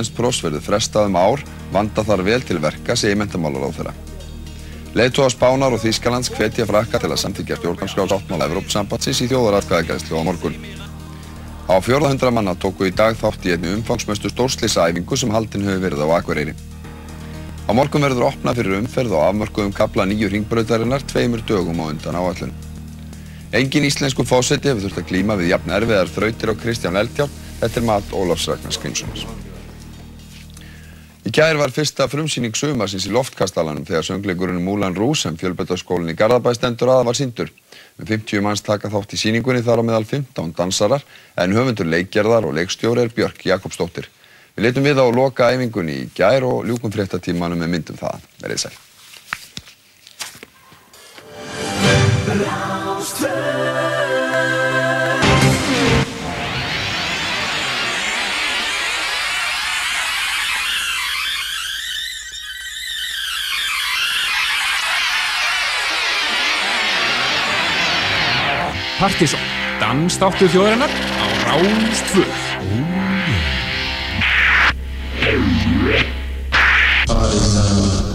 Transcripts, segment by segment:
Þorstens Pross verður frestað um ár, vanda þar vel til verka, segir mentamálar á þeirra. Leituða Spánar og Þýskalands hvetja frakka til að samtíkja stjórnarskrás áttmála Evrópsambatsins í þjóðaratkvæðagæðslu á morgun. Á 400 manna tóku í dag þátt í einni umfangsmöstu stórslisæfingu sem haldin hefur verið á Akureyri. Á morgun verður opnað fyrir umferð og afmörkuðum kapla nýju ringbrautarinnar tveimur dögum á undan áallun. Engin íslensku fósetti hefur þurft að glíma við jafn erfiðar þrautir á Kristján Eldjárn, þetta er mat Ólafs Ragnar Skrimssonar. Í gær var fyrsta frumsýning sumarsins í loftkastalanum þegar söngleikurinn Múlan Rús sem fjölbættaskólinn í Garðabæ stendur aða var síndur. Um 50 manns taka þátt í síningunni þar á meðal 15 dansarar en höfundur leikgerðar og leikstjóri er Björk Jakobsdóttir. Við leitum við á loka æfingunni í gær og ljúkum fréttatímanum með myndum það. Verðið sæl. Partíson, danstáttu þjóðarinnar á Ráðstvöð. Partíson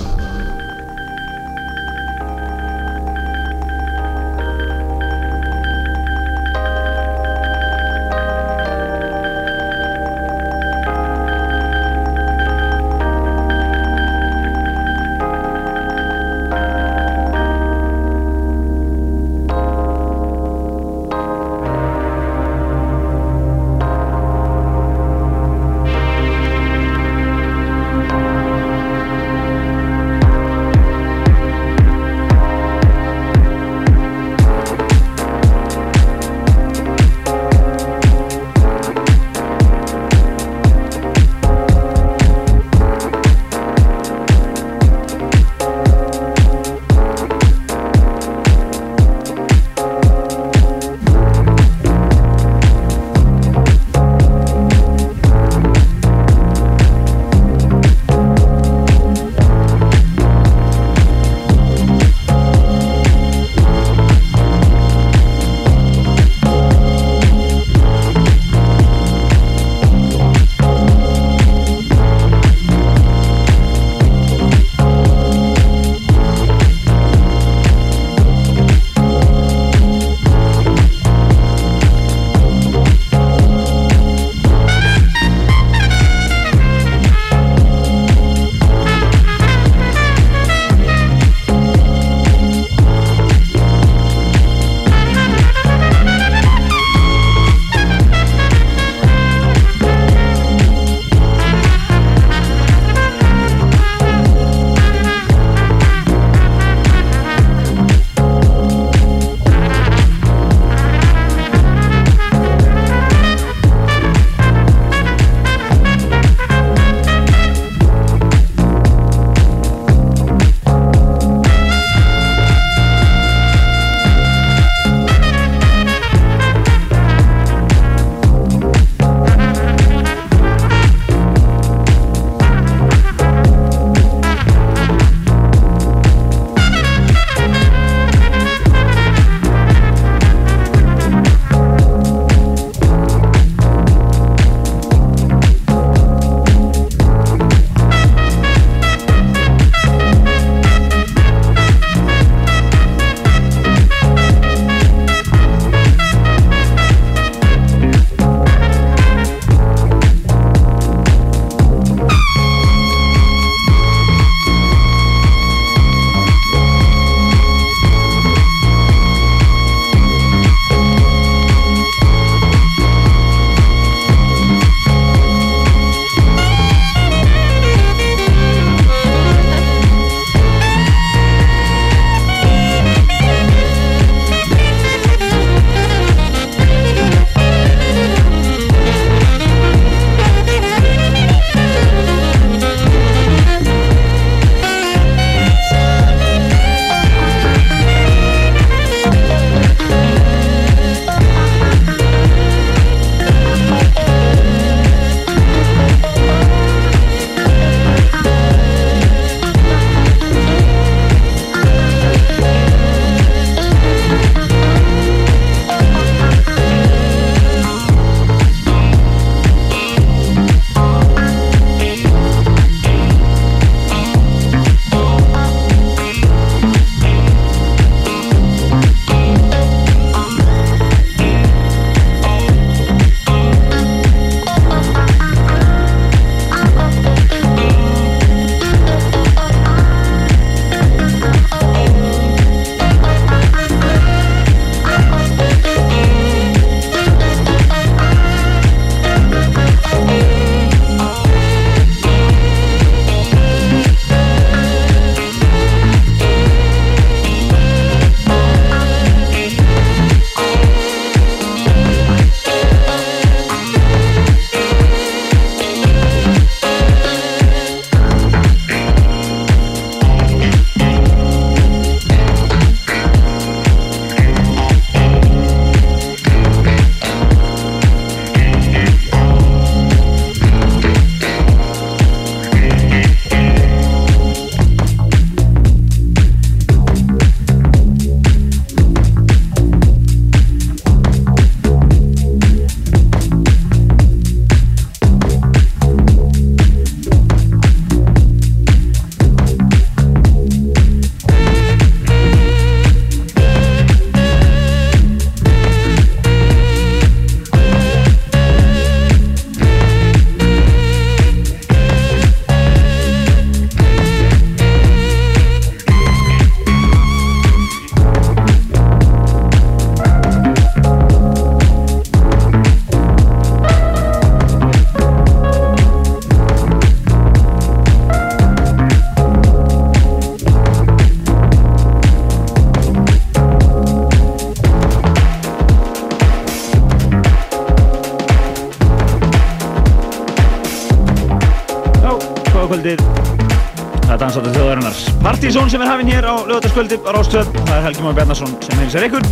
sem er hafinn hér á lögataskvöldið á Rástöð. Það er Helgi Már Bjarnarsson sem heilsar ykkur.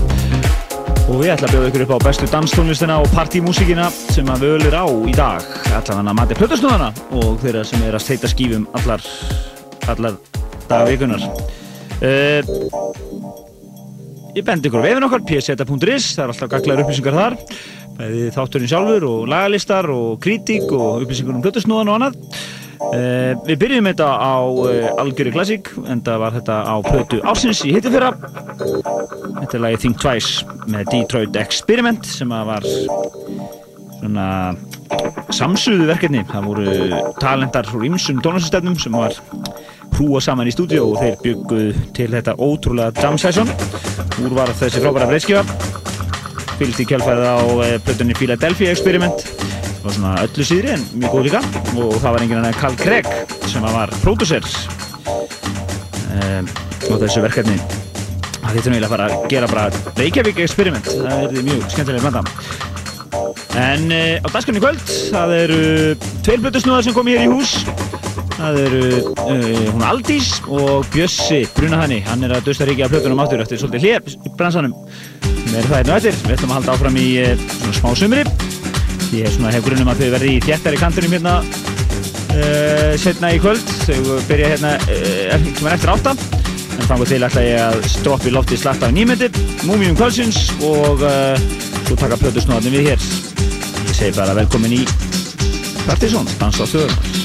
Og við ætlum að bjóða ykkur upp á bestu danstónlistina og partymúsíkina sem að við ölir á í dag. Allan hann að mati plötusnúðana og þeirra sem er að steita skífum allar allar dagvíkunar uh, ég bendi ykkur á vefin okkar pseta.is, það er alltaf gaglaður upplýsingar þar. Bæði þátturinn sjálfur og lagalistar og kritík og upplýsingur um plötusnúðan og annað Uh, við byrjum þetta á uh, Algjöri Classic en það var þetta á plötu ásins í hittifyrra þetta er lagi Think Twice með Detroit Experiment sem var svona samsöðu verkefni. Það voru talentar úr ymsum tónastöfnum sem var hrúa saman í stúdíu og þeir bygguð til þetta ótrúlega jam session. Úr var þessi frábæra breyðskifa fylgst í kjálfæðið á uh, plötunni Philadelphia Experiment var svona öllu síðri en mjög góð líka. Og það var enginn annar Carl Craig sem var pródúser um, og þessu verkefni. Það þýttum við að fara að gera bara Reykjavík Experiment, það er mjög skemmtilega banda en uh, á dagskanni kvöld það eru tveir blötusnúðar sem kom hér í hús. Það eru uh, hún Aldís og Bjössi Brunahanni. Hann er að dösta ríkja plötunum áttur eftir svolítið hljep í bransanum. Við erum það hérna eftir, við ætlum að halda áfram í uh, svona smá sumri Ég hef, hef grunum að þau verði í þjættari kantunum hérna uh, setna í kvöld. Þau byrja hérna uh, eftir átta. En fangur til ætla ég að stroppi lofti slatta á nýmyndir, Múmium kvöldsins og uh, svo taka plötusnóðanum við hér. Ég segi bara velkomin í Partizón, dans á þjóðum.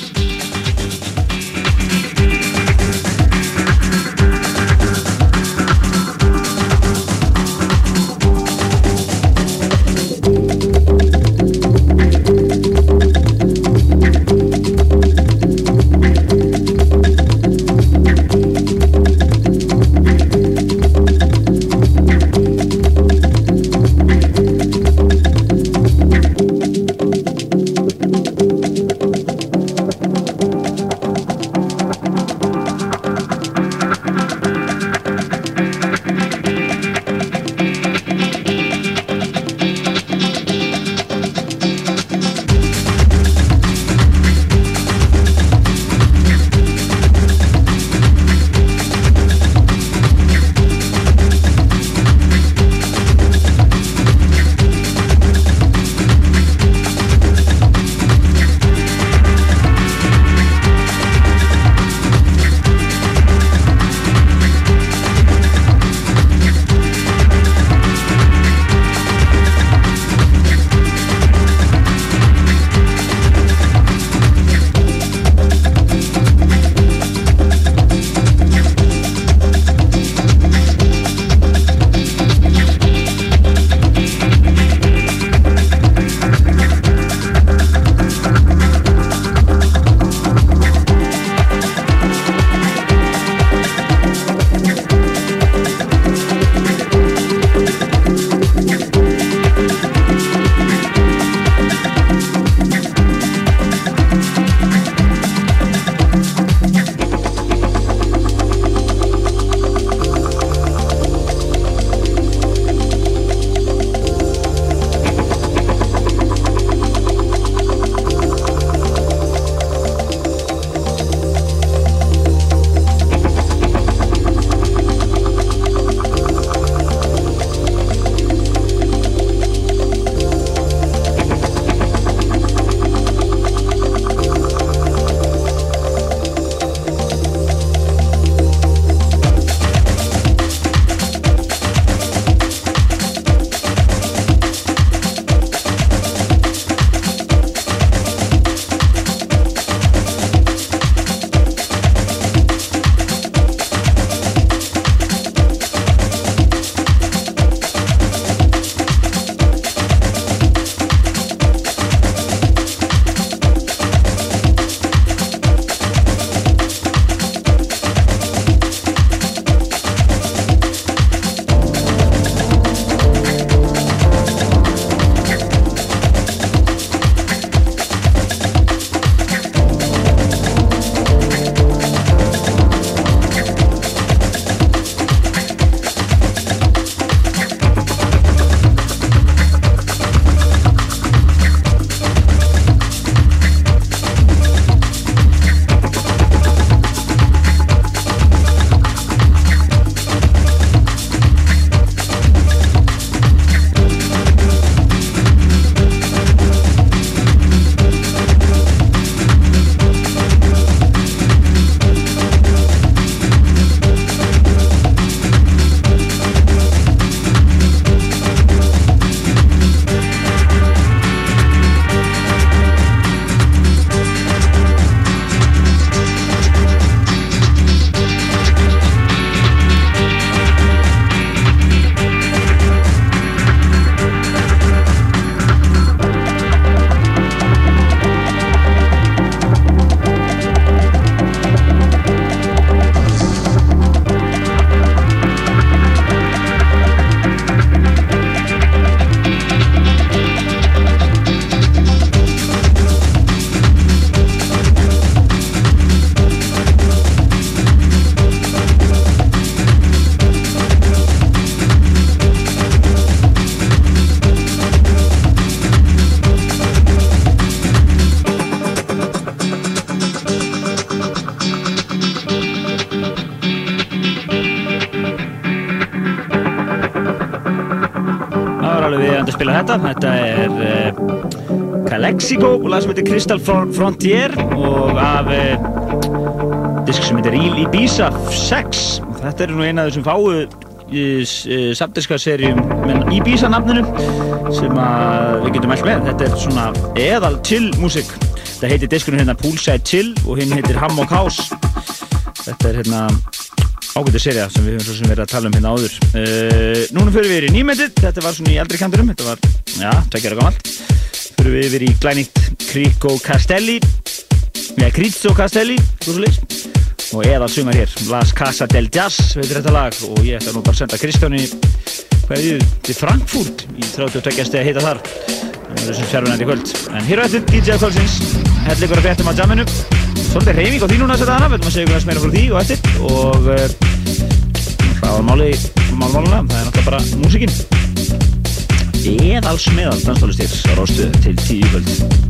Calexico og lag sem heitir Crystal Frontier og af uh, disk sem heitir Ibiza 6. Þetta er nú eina af þessum fáu í uh, samdiskaserjum með Ibiza nafninu sem við getum alltaf með. Þetta er svona eðal chill músik. Þetta heitir diskunum hérna Poolside Chill og hinn heitir Hammock House. Þetta er hérna ágætið serja sem við höfum svo sem verið að tala um hérna áður. Uh, núna fyrir við í nýmendið, þetta var svona í aldri kanturum, þetta var, já, tvekkjara gammalt. Við yfir í glænýtt Crico Castelli, eða Crizzo Castelli. Og eða sumar hér, Las Casa del Jazz, veitur þetta lag, og ég ætla nú bara að senda Kristjáni, er því, til Frankfurt, í 32 stegi að heita þar. Þessum fjárvinnandi kvöld. En hér á eftir DJ Kvöldsins, helligur að fréttum á jamminu svolítið reyfing á því núna að hana, við ætlum að segja hvernig meira frá því og eftir og það var máli málmálulega, það er náttúrulega bara músikinn eðals meðal dansdólistir á rástuðu til tíu völd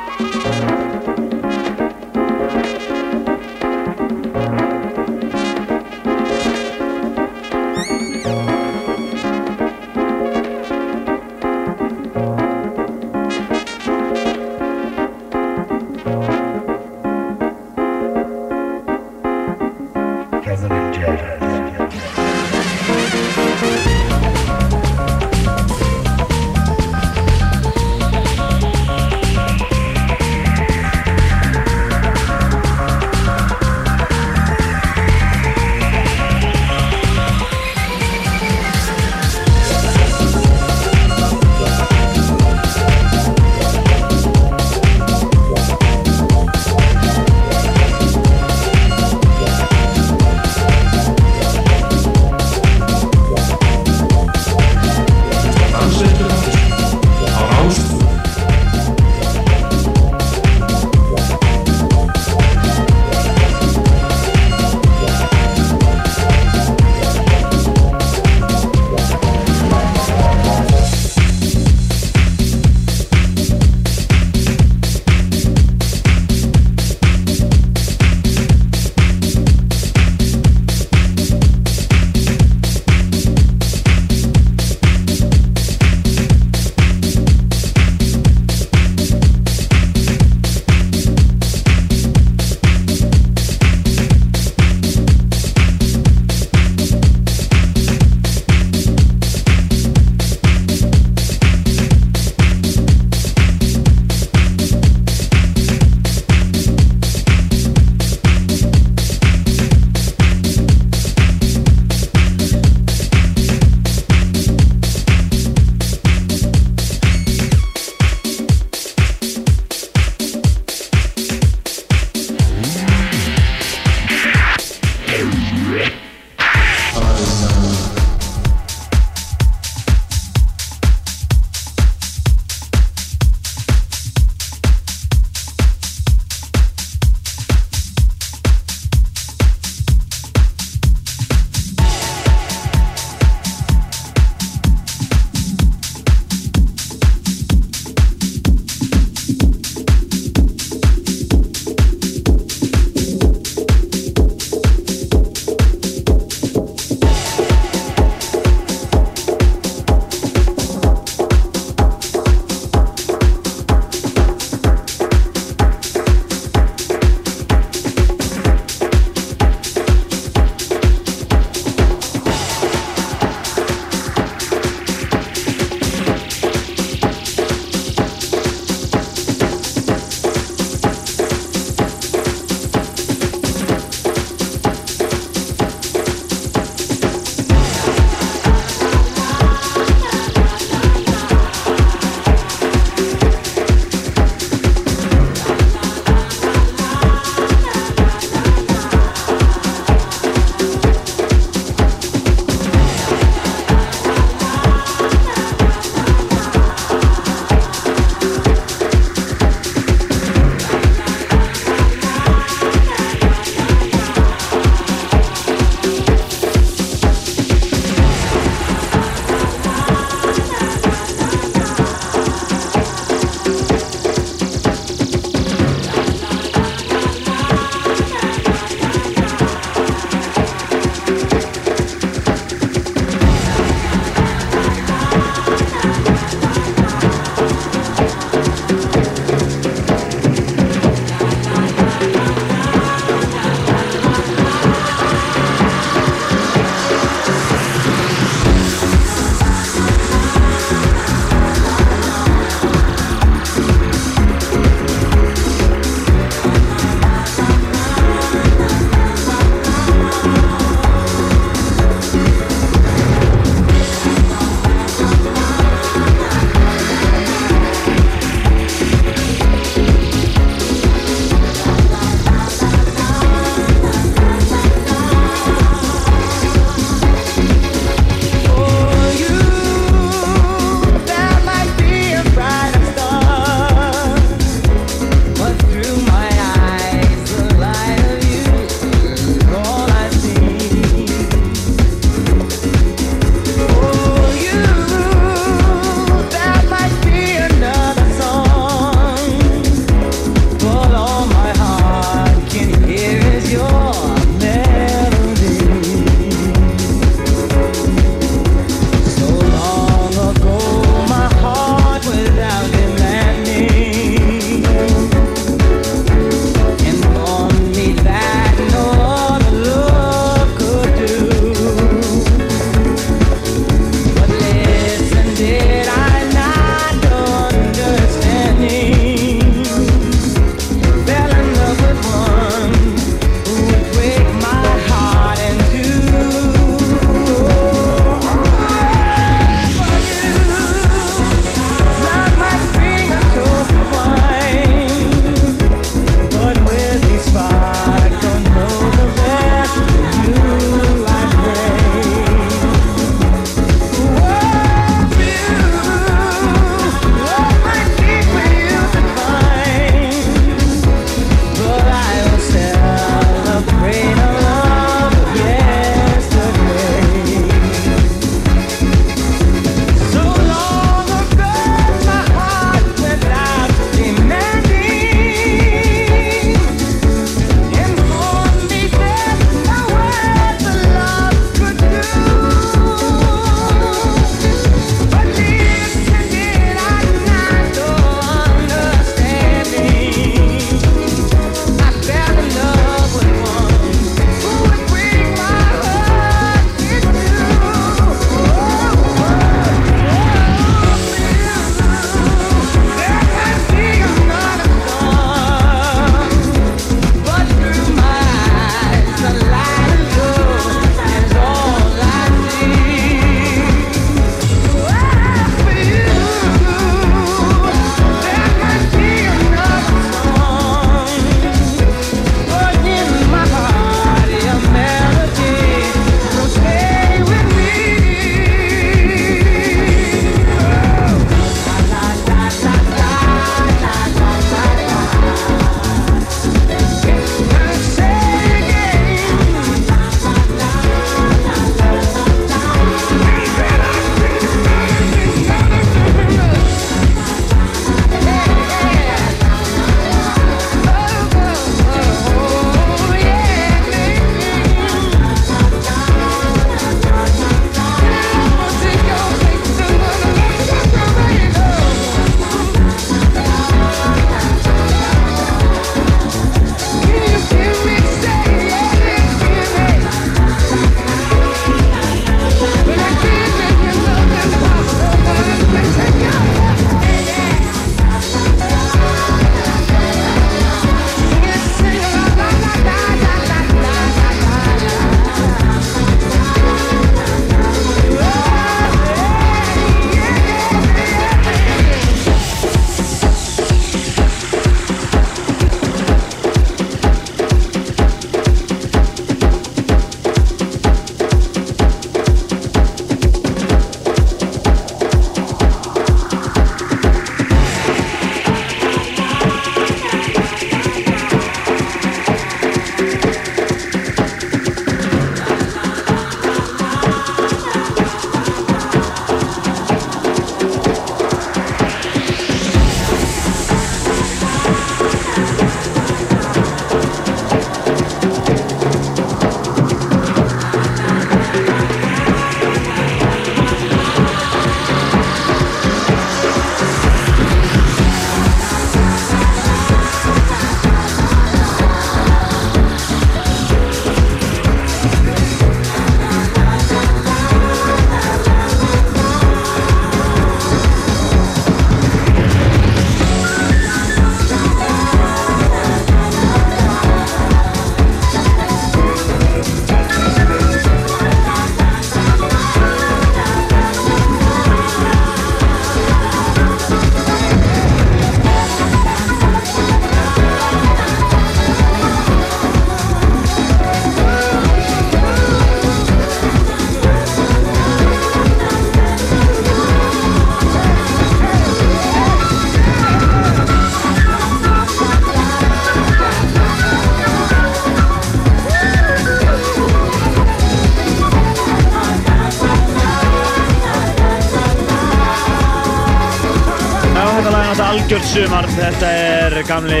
Þetta er gamli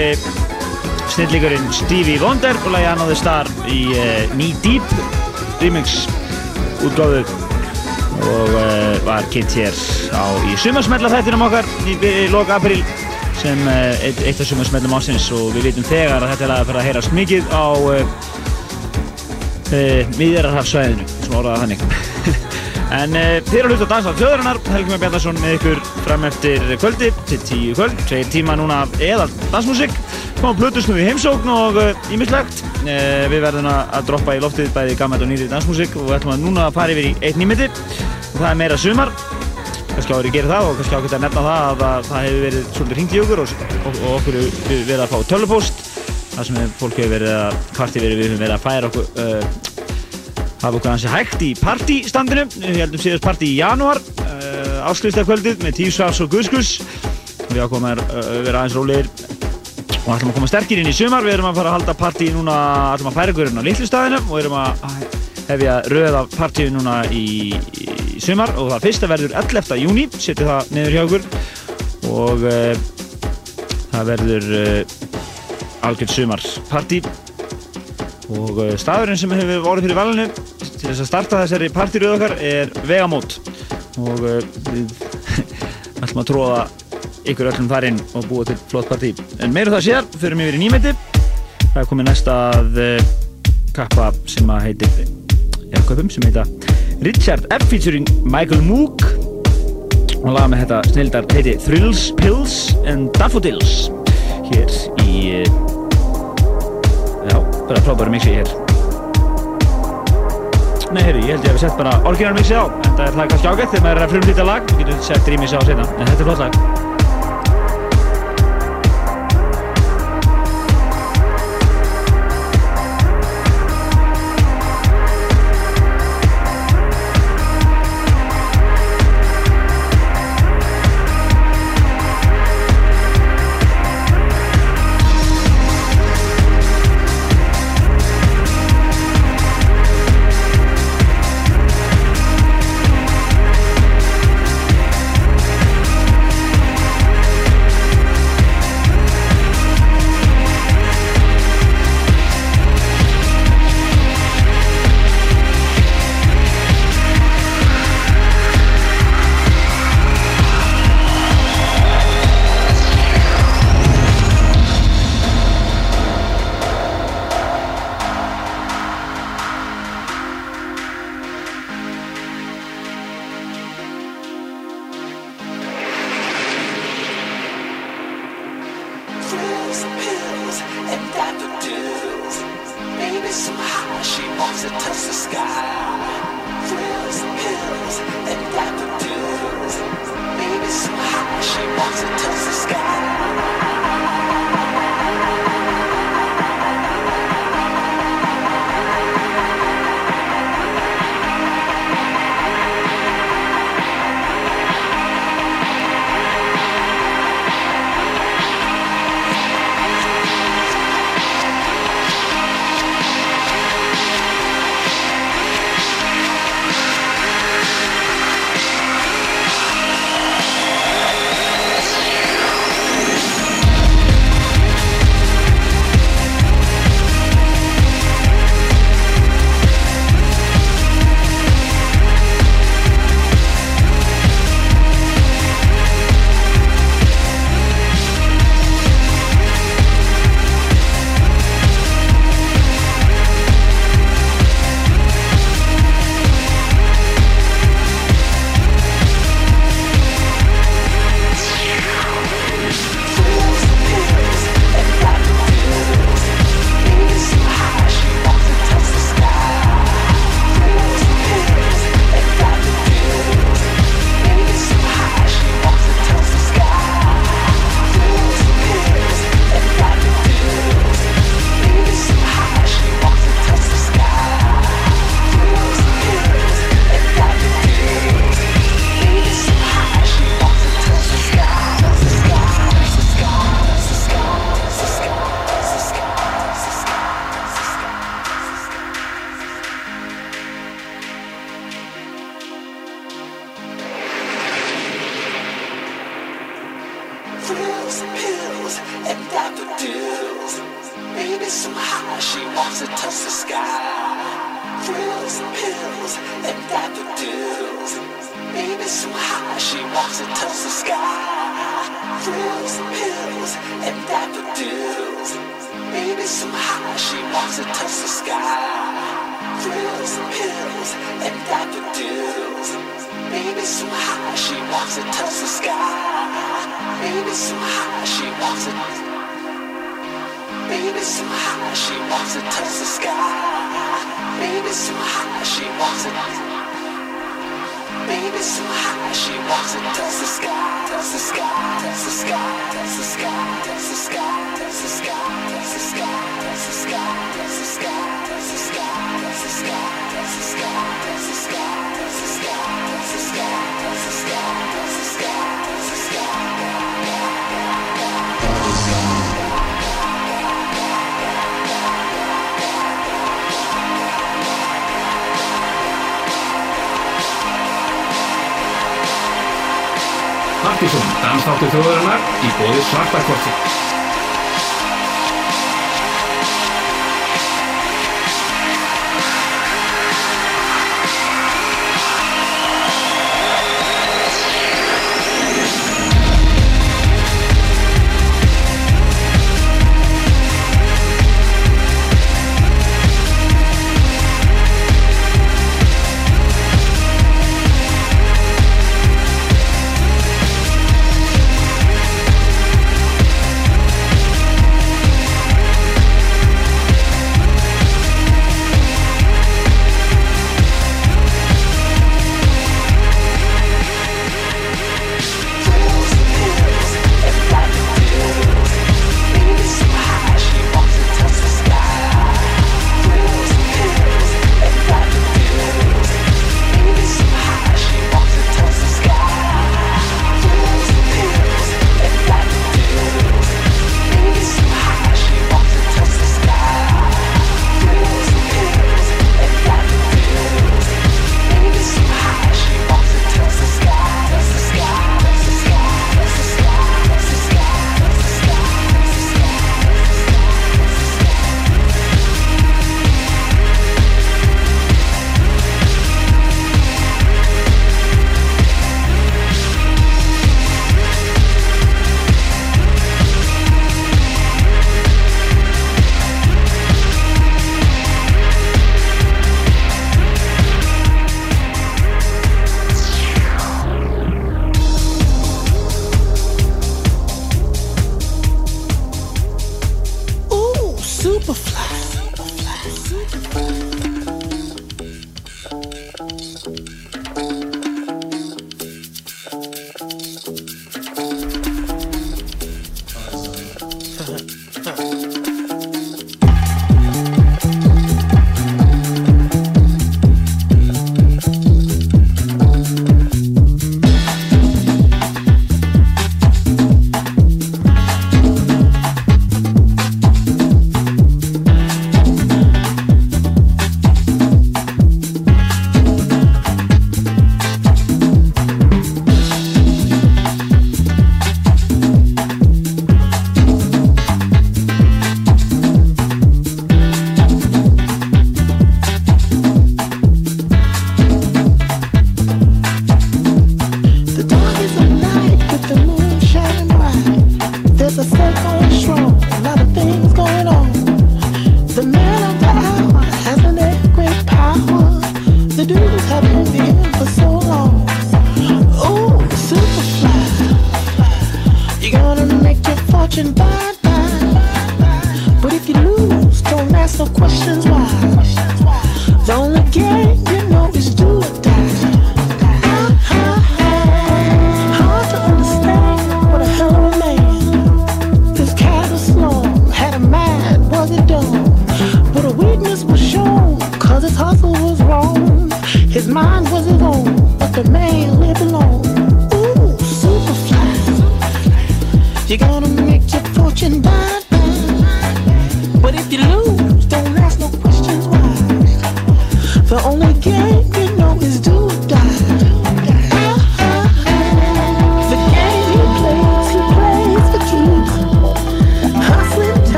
snillíkurinn Stevie Wonder og lagi Another Star í uh, Knee Deep remix útgáðu og uh, var kynnt hér á, í sumarsmella þættinum okkar í, í loka april sem uh, eitt, eitt af sumarsmellum ásins og við vitum þegar að þetta er að fara að heyrast mikið á miðjararhafsvæðinu sem orðaða þannig En uh, þið eru að hlusta á Dansað þjóðarinnar, Helgi Már Bjarnarsson með ykkur fram eftir kvöldi til tíu kvöld, segir tíma núna eða dansmusik, komum Plutusnú í heimsókn og ímislegt. Uh, uh, við verðum að droppa í loftið bæði gammalt og nýri dansmusik og við ætlum að núna að fara yfir í eitt nýmyndi og það er meira sumar. Kannski áður ég gerir það og kannski ákveðt að nefna það að, að það hefur verið svolítið hringt í okkur og, og, og okkur hefur verið að fá tölvupóst þar sem fólk hefur verið að, kvarti verið við hefum verið að færa okkur hafa okkur hansi hægt í partystandinu. Við heldum síðast partí í janúar uh, áskrifstakvöldið með tífsvars og guðskus við ákomum að uh, vera aðeins rólegir og ætlum að koma sterkir inn í sumar. Við erum að fara að halda partí núna ætlum að færa ykkur inn á Lillustæðinu og erum að hefja röða partíu núna í, í sumar. Og það fyrsta verður 11. júni setju það niður hjá okkur og uh, það verður algjörð sumarpartí og staðurinn sem hefur vorið fyrir valinu til þess að starta þessari partyröðu okkar er vegamót. Og uh, við ætlum að tróða ykkur öllum þar inn og búa til flott partí. En meiru um það sér, förum yfir í nýmeti. Það er komið næsta uh, kappa sem að heitir eða köpum sem heita Richard F. featuring Michael Moog. Og laga með þetta snildar heiti Thrills, Pills and Daffodils. Hér í bara frábæru mixi hér. Nei, heyrðu, ég held ég að við sett bara orginalmixið á en það er það kannski ágætt þegar maður er að frumlýta lag. Við getum sett rýmis á setna, en þetta er flott lag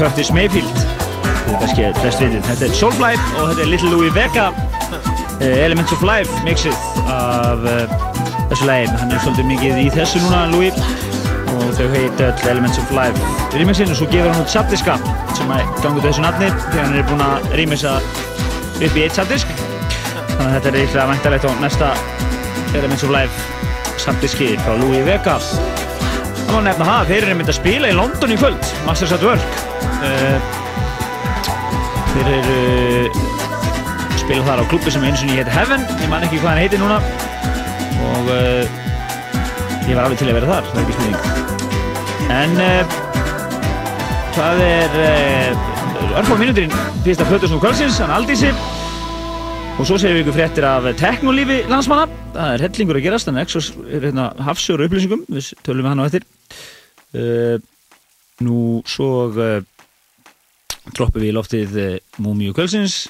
Curtis Mayfield þetta er kannski flest vitið þetta er Soulfly og þetta er Little Louie Vega uh, Elements of Life mixið af uh, þessu lægin hann er svolítið mikið í þessu núna Louie og þau heit öll Elements of Life rýmingsinn og svo gefur hann út sapdiska sem að gangi þessu nafni þegar hann er búinn að rýmisa upp í eitt sapdisk. Þannig að þetta er eitthvað væntalegt á næsta Elements of Life sapdiski frá Louie Vega. Það má nefna það, þeir eru myndið að spila í London í kvöld, Masters at Work. Uh, þeir eru uh, spila þar á klubbi sem eins og nýja heiti Heaven, ég man ekki hvað hann heiti núna og uh, ég var alveg til að vera þar, það er ekki spurning. En það er örfá mínuturinn fyrsta Plötusnúr kvöldsins, hann Aldísi og svo séum við ykkur fréttir af teknolífi landsmanna. Það er hellingur að gerast, þannig að Exos er hérna hafsjóru upplýsingum, við tölum við hann á eftir. Uh, nú svo uh, droppum við í loftið uh, Múmiu Kölsins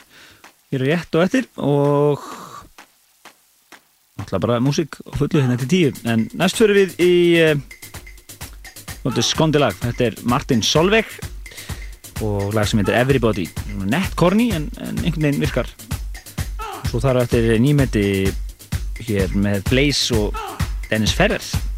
hér er rétt og eftir og náttúrulega bara músík og fullu hérna til tíu. En næst fyrir við í skondilag, þetta er Martin Solveig og lag sem heitir Everybody. Nett korni en, en einhvern veginn virkar. Svo þar á eftir nýmeti hér með Blaze og Dennis Ferrer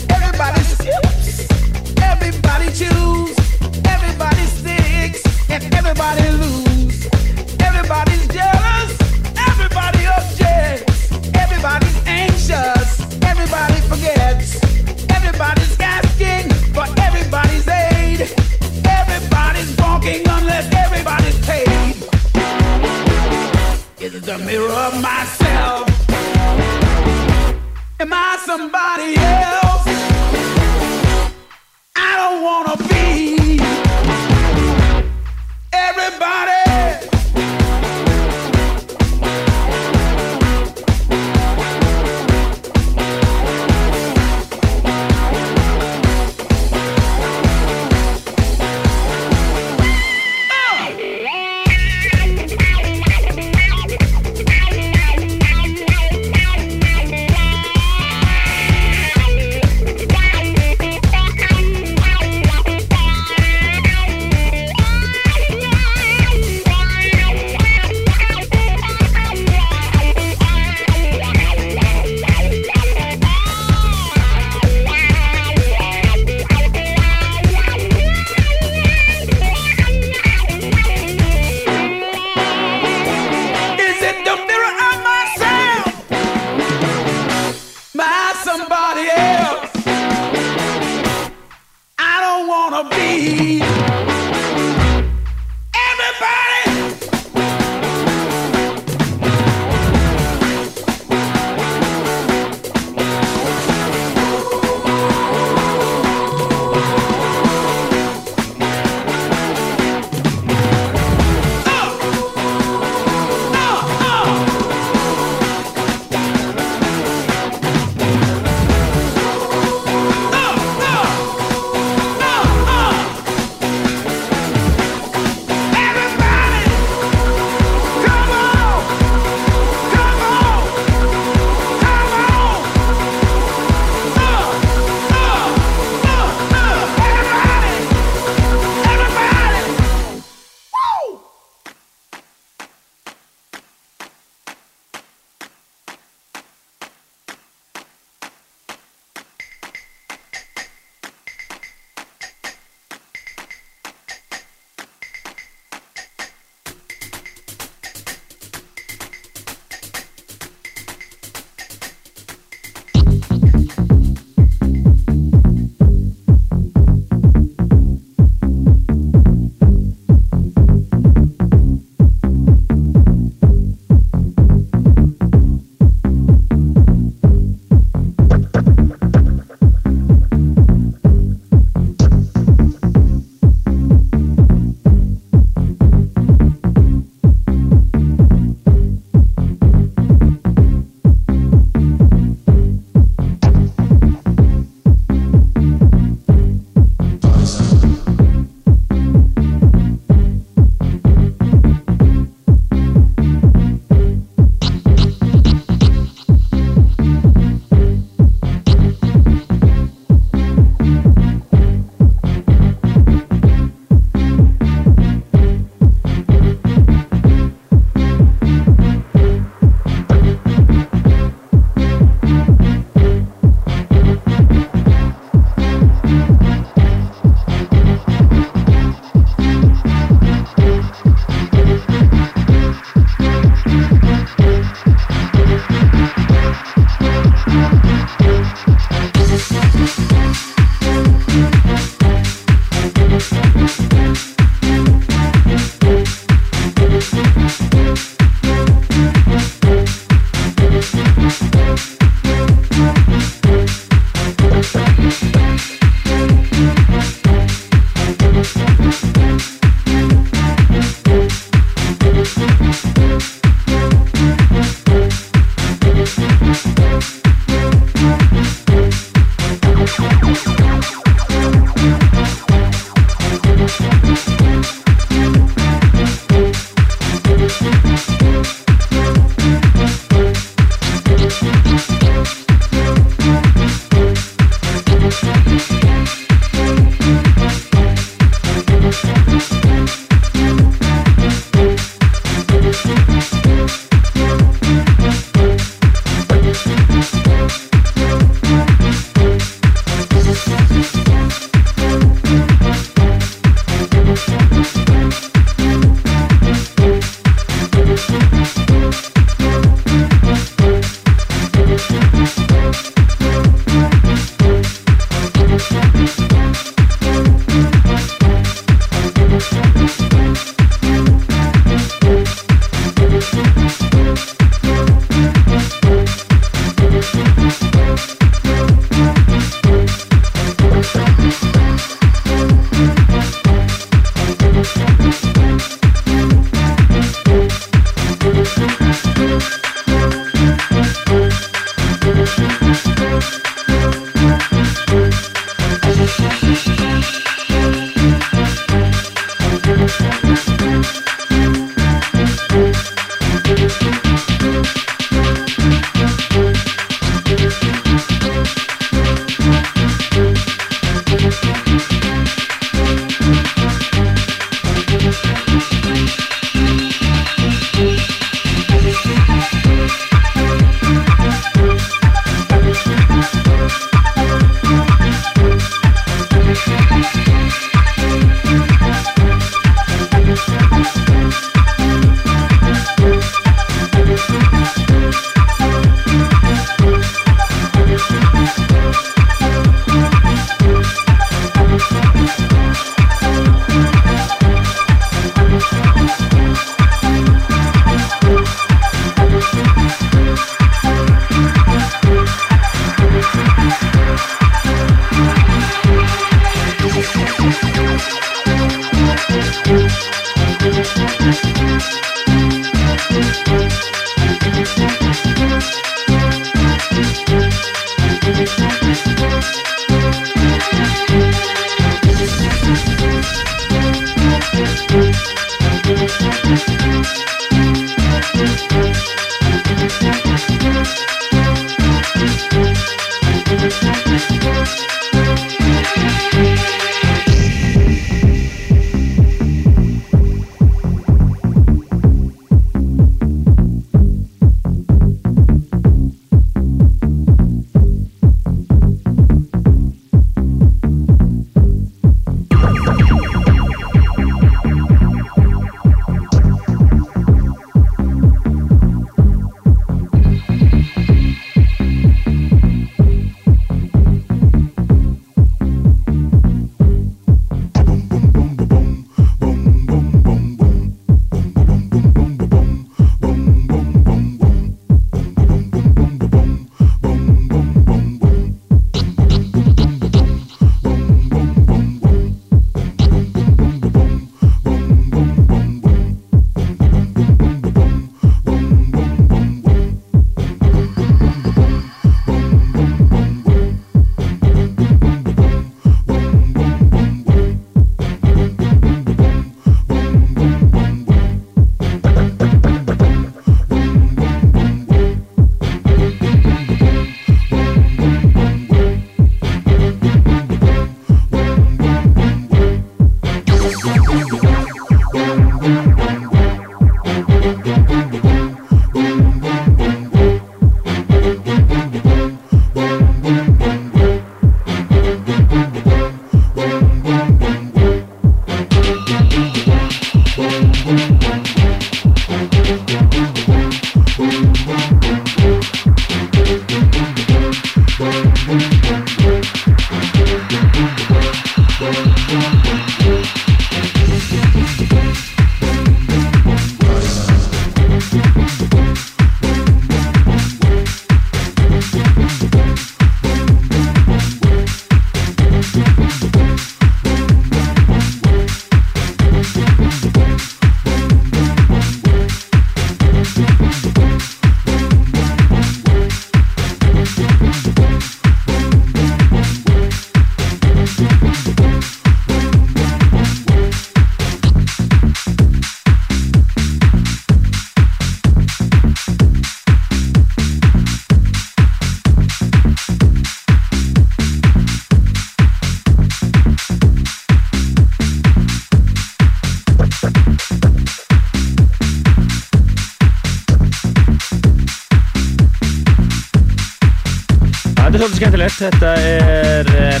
skemmtilegt. Þetta er uh,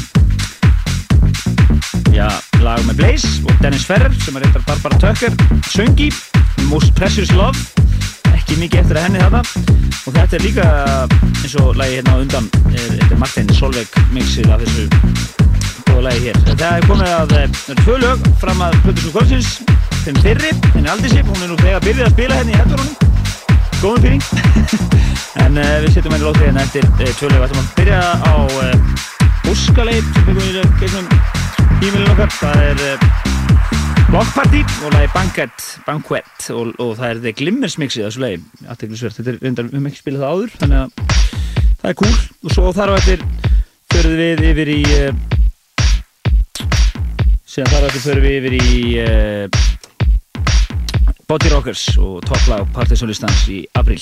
já, lag með Blaze og Dennis Ferrer sem er reyndar Barbara Tucker söngi, Most Precious Love ekki mikið eftir að henni þarna og þetta er líka eins og lagi hérna undan þetta er Martin Solveig mixið af þessu góða lagi hér. Þetta er komið að það er tvö lög fram að Plutusnú Kvöldsins þeim fyrri, henni Aldisip, hún er nú þegar byrjuð að spila henni hérna í hætturunum góðum fyrir en uh, við setjum henni lótið hérna eftir uh, tvölu við ætlum að byrja á uh, Óskaleit sem við komum í gegnum e-mailin okkar. Það er Block Party og lagi Banquet, Banquet og, og það er The Glimmers mixið þessu lagi, aðteglisvert, þetta er reyndar við hefum ekki spilað það áður, þannig að það er cool. Og svo þar á eftir förum við yfir í síðan þar á eftir förum við yfir í Body Rockers og topplag Partisanlistans í april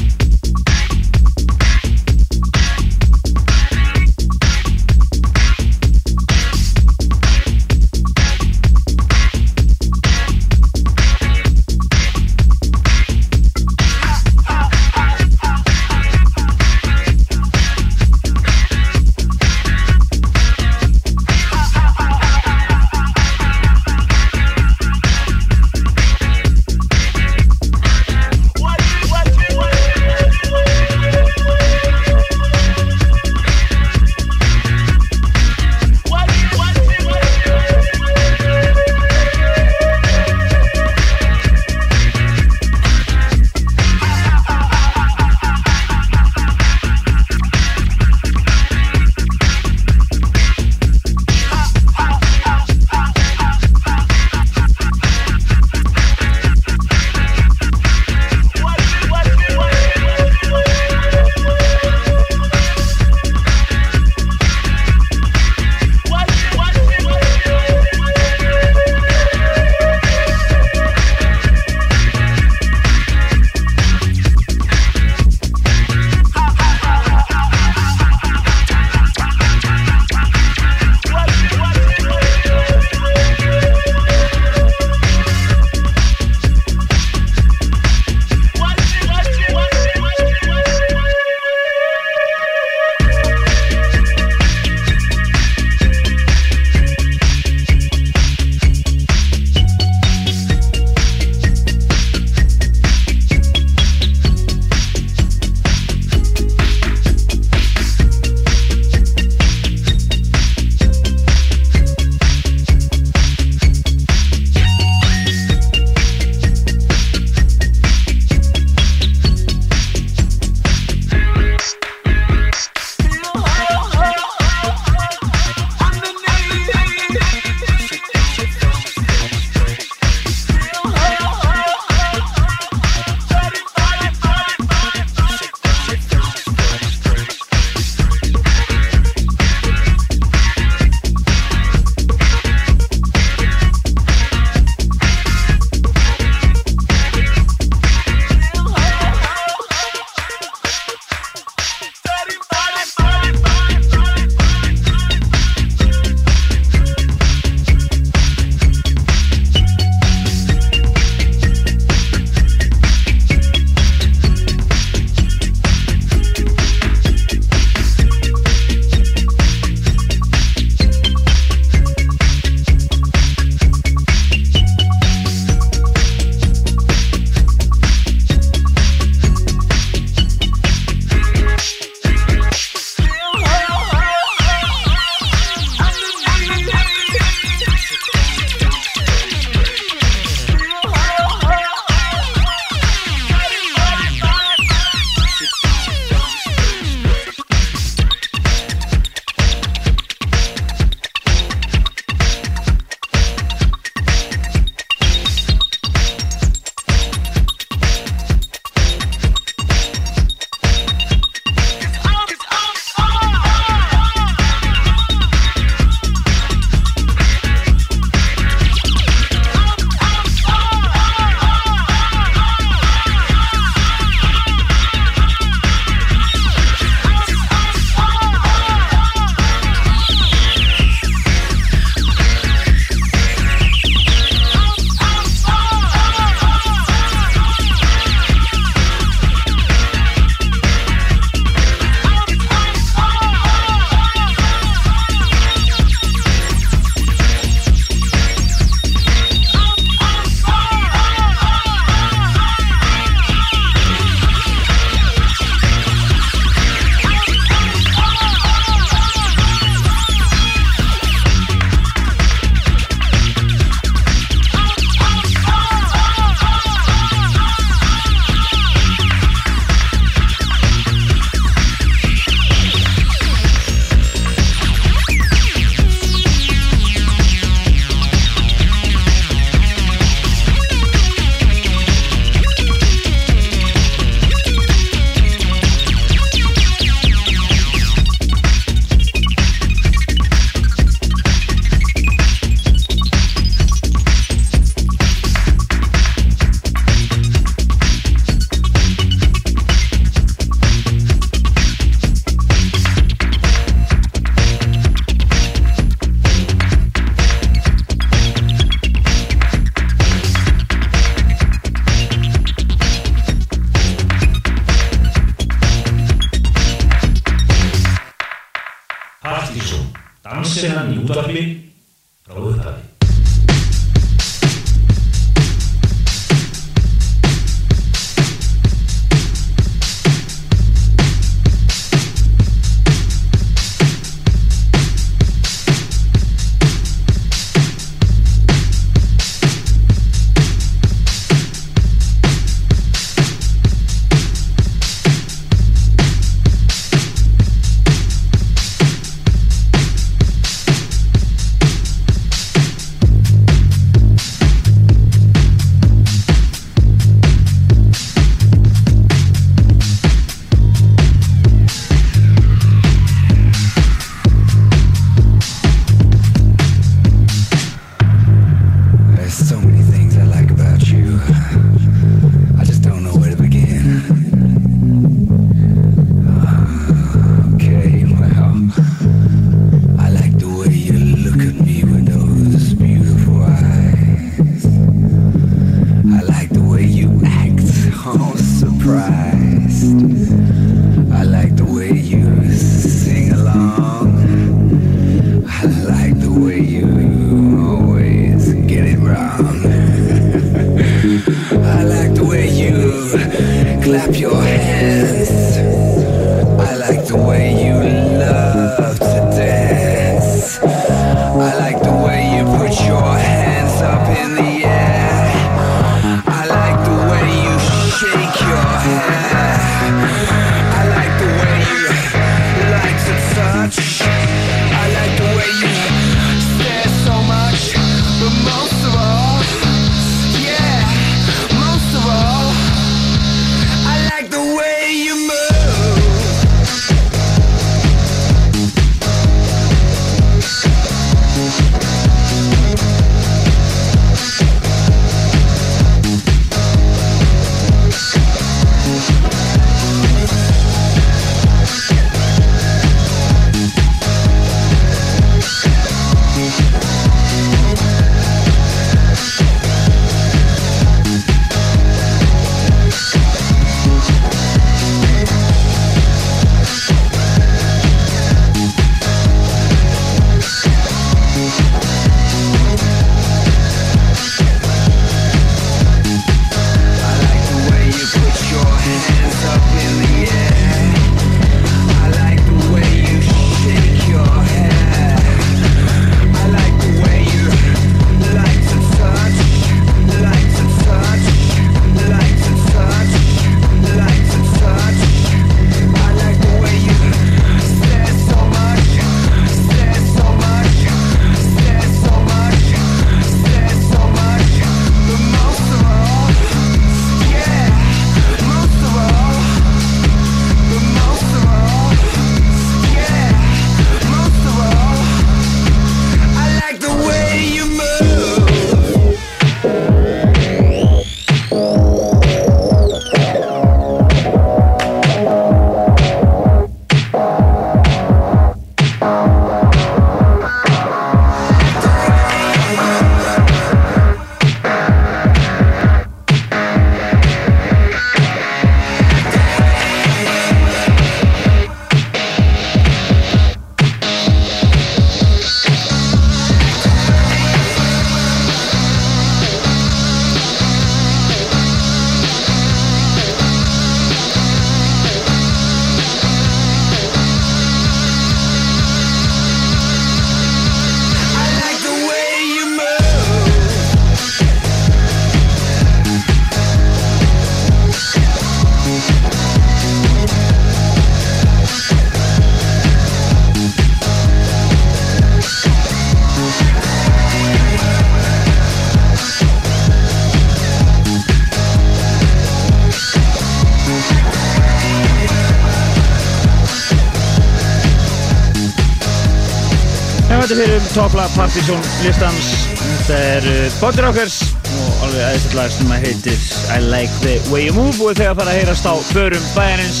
stendur fyrir um topla partysón listans. Þetta er eh, Body Rockers og alveg aðeins lag sem að heitir I Like The Way You Move og þegar það að heyrast á förum bæjarins.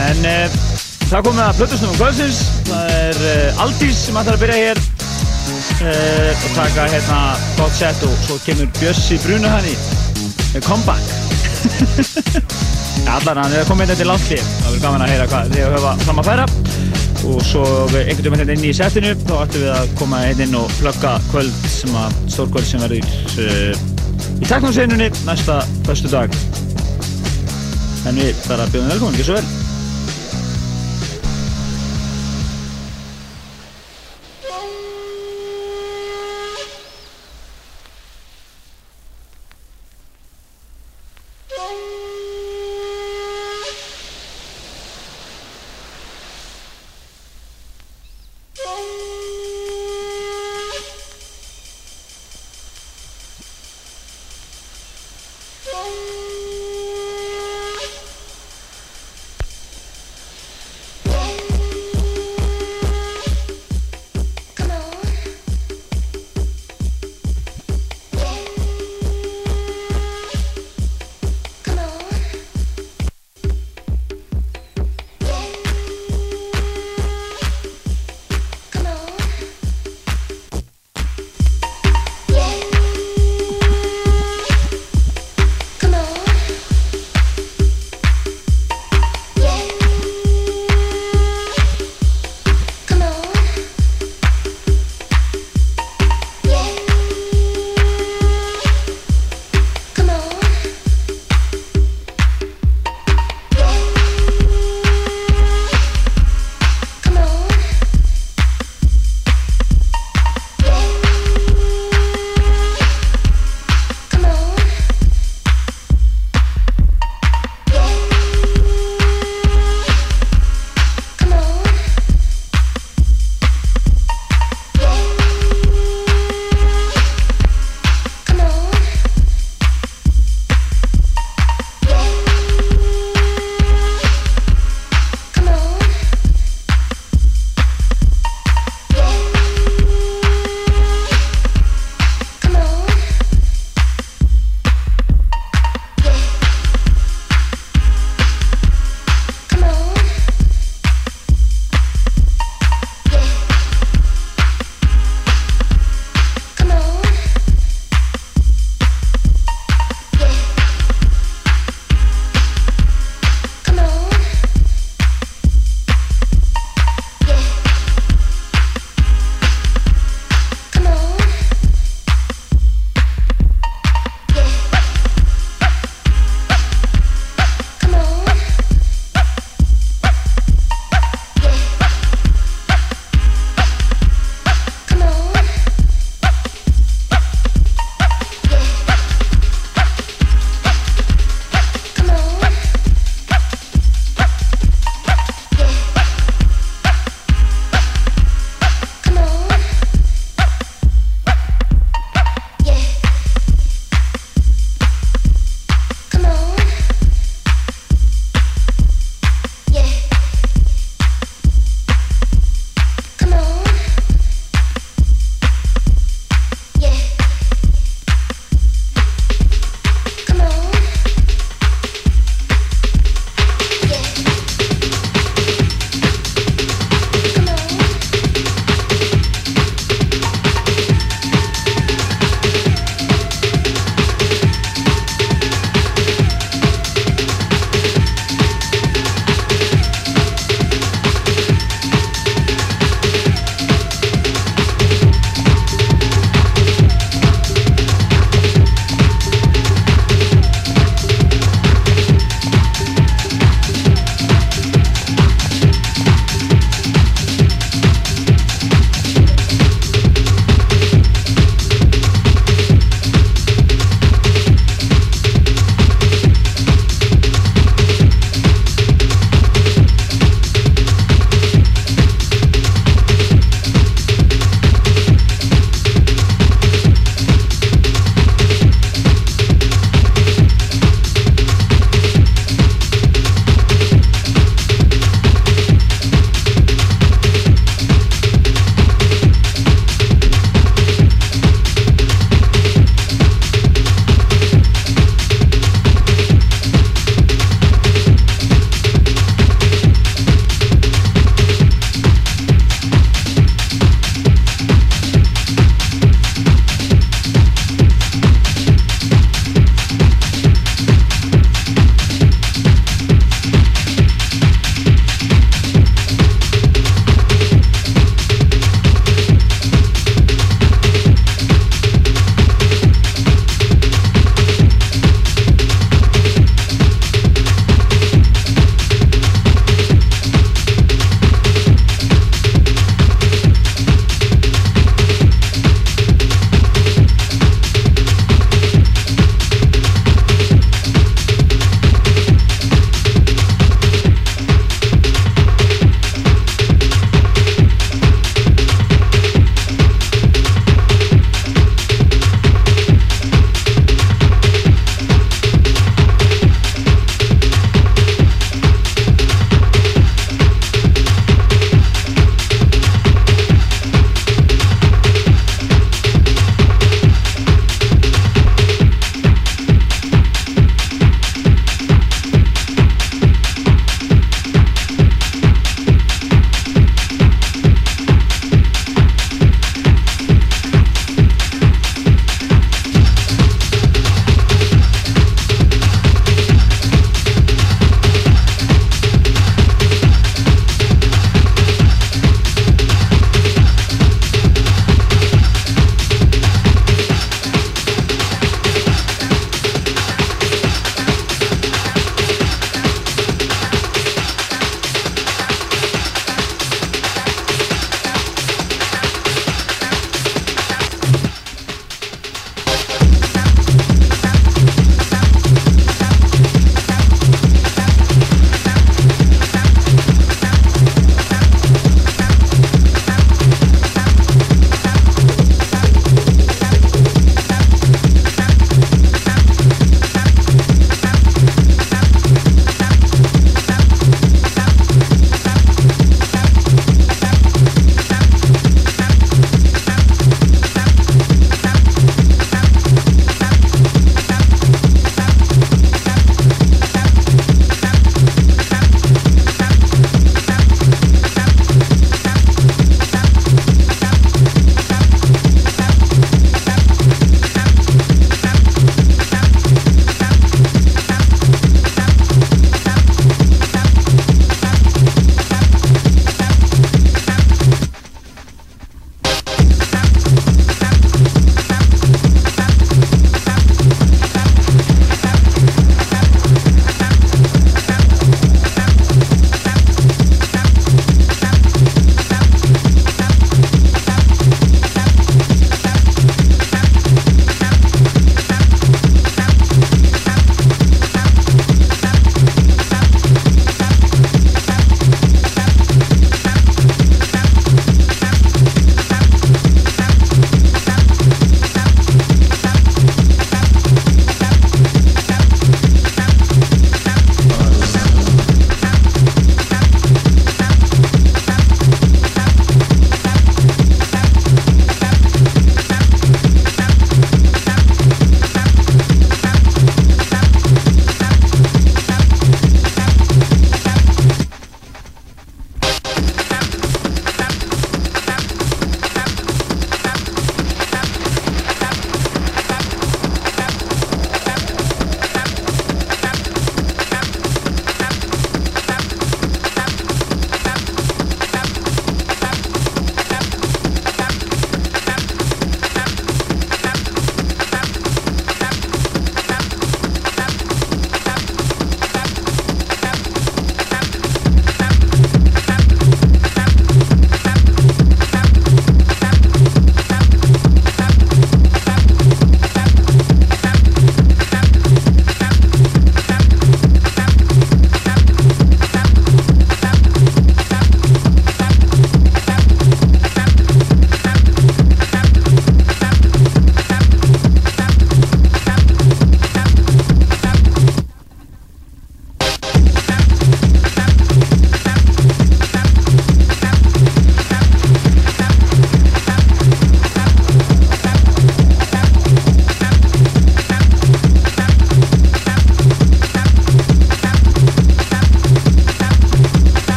En e, það komið að plötusnum um kvölsins það er e, Aldís sem ætlar að byrja hér e, og taka hérna gott set og svo kemur Bjössi Brunahanni comeback. Allar hann er að koma hérna inn eftir landsli það verður gaman að heyra hvað þið höfa fram að færa og svo einhvern veginn hérna inn í setinu þá ættum við að koma hérna inn og plugga kvöld sem að stórkvöld sem verður uh, í teknóseinunni næsta förstu dag en við bara bjóðum velkomin, ekki svo vel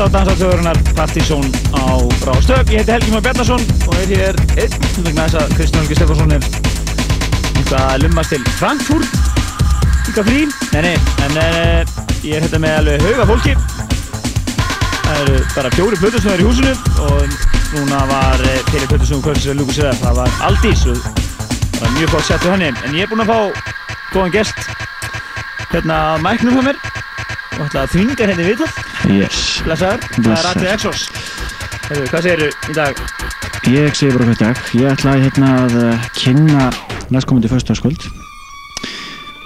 hlusta á Dansaðsögurinnar Partizón á Rástöp. Ég heiti Helgi Már Bjarnason og er hér einn vegna þess að Kristján Helgi Stefansson er að lummast til Frankfurt. Líka frí. Nei, nei, en uh, ég er hérna með alveg hauga fólki. Það eru bara fjóri plötusnöður í húsinu og núna var uh, fyrir plötusnöðum kvöldsins að lúka sér það. Það var Aldís og það var mjög gott sett við henni. En ég er búinn að fá góðan gest hérna að mæknum hjá mér og ætla að þvinga henni viðtal. Yes. Blessaður, það er. Atli Exos. Hefur, hvað segirðu í dag? Ég segi bara hvert dag. Ég ætlaði hérna að uh, kynna næstkomandi föstaskvöld.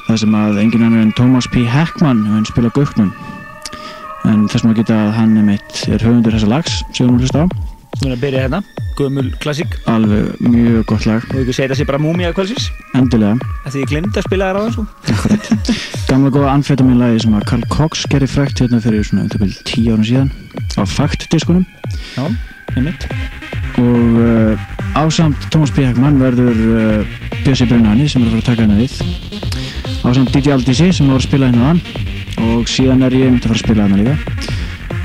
Það sem að engin annar en Thomas P. Heckmann hefur spilað Gauknum. En þess maður geta að hann er mitt er höfundur þessa lags sem hún hlusta á. Þú erum að byrja hérna, gömul klassík Alveg mjög gott lag. og segja þetta sé bara múmia kvöldsins Endilega. því ég glemdi að spila þér á þessu Gamla góða amfetamin lagi sem að Carl Cox gerði frækt hérna fyrir svona um tíu árum síðan á Fact-diskunum. Já, einmitt. Og uh, ásamt Thomas P. Heckmann verður uh, Bjössi Brennani sem er að fara að taka hérna við. Ásamt DJ Aldísi sem var að spila hérna þann og síðan er ég myndi að fara að spila hérna líka.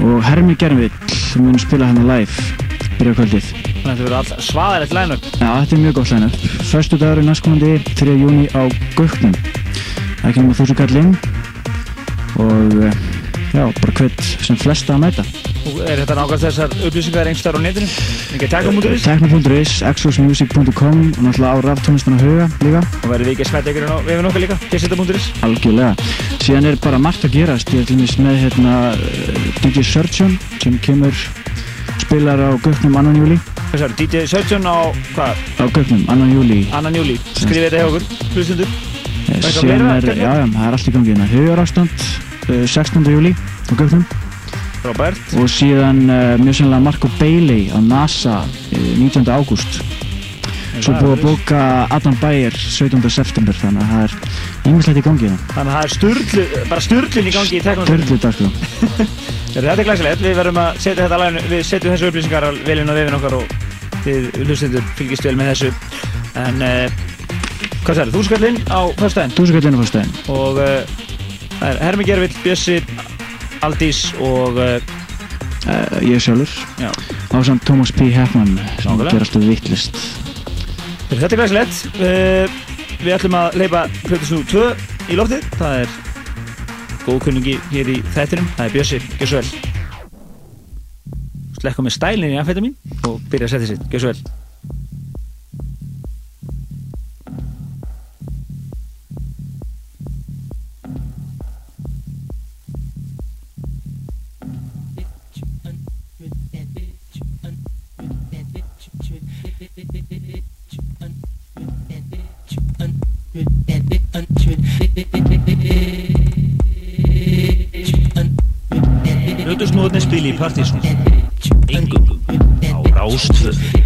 Og Hermi Gervill mun spila hérna live byrja kvöldið. Þannig að þetta verður all svaðalegt line-up. Já, þetta er mjög gott line-up. Föstu dagur er næstkomandi 3. júni á Gauknum ekki nema þúsund kall inn og uh, já, bara hvert sem flesta að mæta og er þetta nákvæmst þessar upplýsingar einhverstaðar á netinu ekki tekno.is Tekno.is, exosmusic.com og náttúrulega á raftónlistan að huga líka og verður við ekki að smetta ykkur inn á vefin okkar líka pjessita.is Algjörlega. Síðan er bara margt að gerast. Ég er til dæmis með hérna, eh, DJ Surgeon sem kemur spilar á Gauknum annan júli. Sagður, DJ Surgeon á hvað, Á Gauknum annan júli. annan júli skrifið þetta hjá okkur, hlustundur Eh, fleira er, já, já, það er allt í gangi hérna. Hugarástand, uh, 16. júli á Gauknum. Robert, Og síðan uh, mjög sannlega Marco Bailey á NASA uh, 19. ágúst. Svo búið að bóka Adam Bayer 17. september þannig að það er ýmislegt í gangi hérna. þannig að það er sturlu, bara sturlun í gangi í tekno Dörflið dagskrá. Þetta er glæsilegt, við verðum að setja þetta line, við setjum þessu upplýsingar vel inn á vefin okkar og þið hlustendur fylgist vel með þessu en hvað sagður, þú skallinn á föstudaginn Túsugallinu fórstæðin. og uh, það er Hermi Gervill, Bjössi, Aldís og uh, ég sjálfur. já, Ásamt Thomas P. Heckmann sem Nákvæmlega. ger alltaf vittlist. þetta er glæsilegt við ætlum að leipa Plötusnú 2 í loftið, það er góð kunningi hér í þættinum það er Bjössi, gjör svo vel slekka með stælinn í amfetamin og byrja að setja sitt, gjör svo vel Partizón Engum á Rástvöð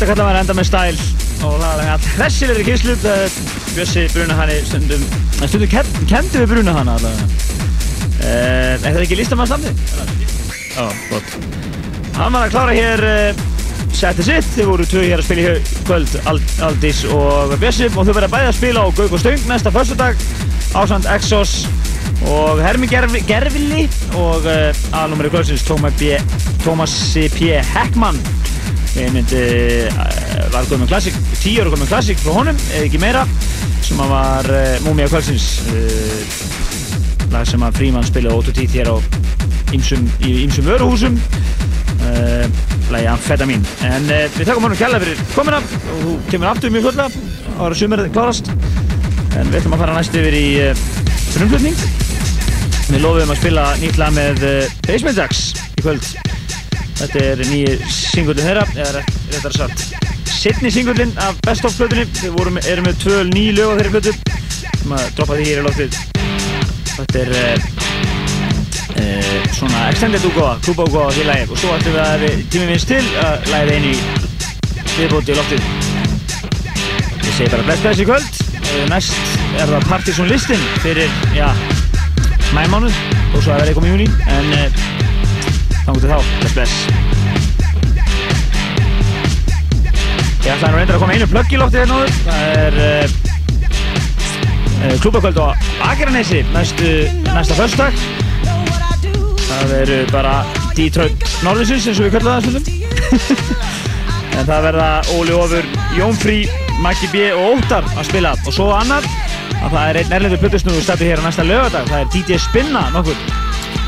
Þetta kallar maður enda með stæl og það er hressilegri kynslu Bjössi Brunahanni stundum stundum ken, kendi við Brunahanna allavega uh, Er þetta ekki listamannsnafni? Já, gott Hann var að klára hér uh, setið sitt, þið voru tvö hér að spila í kvöld Ald, Aldís og Bjössi og þau verða bæði að spila á Gauk og Stöng næsta föstudag ásand Exos og Hermi Gervi, Gervili og aðlumari kvöldsins Tómas B. Tómas P. Heckmann ég myndi uh, var góð með klassik, tíu ára góð með klassik frá honum, eða ekki meira sem að var uh, Múmia kvöldsins lag sem að Fríman spilaði ótt og tíð hér á ýmsum vöruhúsum. Uh, lagi Amfetamin en við þakkum honum kærlega fyrir komina og þú kemur aftur mjög fljóðlega ára sumarið klárast. En við ætlum að fara næst yfir í frumflutning. Við lofum að spila nýtt lag með Basement Jacks í kvöld þetta er nýji singullin þeirra eða rétt- réttara sagt setni singullin af Best of plötunni. Við vorum, erum með tvö ný lög á þeirri plötu. Sem að droppa því hér í loftið. Þetta er uh, svona extended útgóða klúpa útgóða því lagið. Og svo ætlum við að við tímum við til að lagið einu viðbóti í loftið. Ég segi bara bless bless í kvöld. Uh, næst er það Partizón listin fyrir, já, mæmánuð og svo að verða eitthvað í júni þannig til þá, bless bless. Ég ætlaði nú reyndar að koma einu plögg í loftið hérna áður. Það er uh, uh, klúbakvöld á Akranesi næstu, næsta förstak það eru bara Detroit Norðinsins eins og við kallum það stundum. En það verða Óli Ófur, Jón Frí, Maggi B og Óttar að spila. Og svo annar að það er einn erlendur plötusnúður stættu hér á næsta lögadag það er DJ Spinna nokkur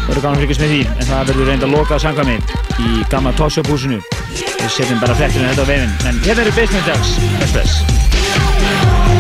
verður gaman að fylgjast með því en það verður reynda að loka sangami í gamla talkshop húsinu við setjum bara flettinu þetta á vefinn en hérna eru Basement Jags, best best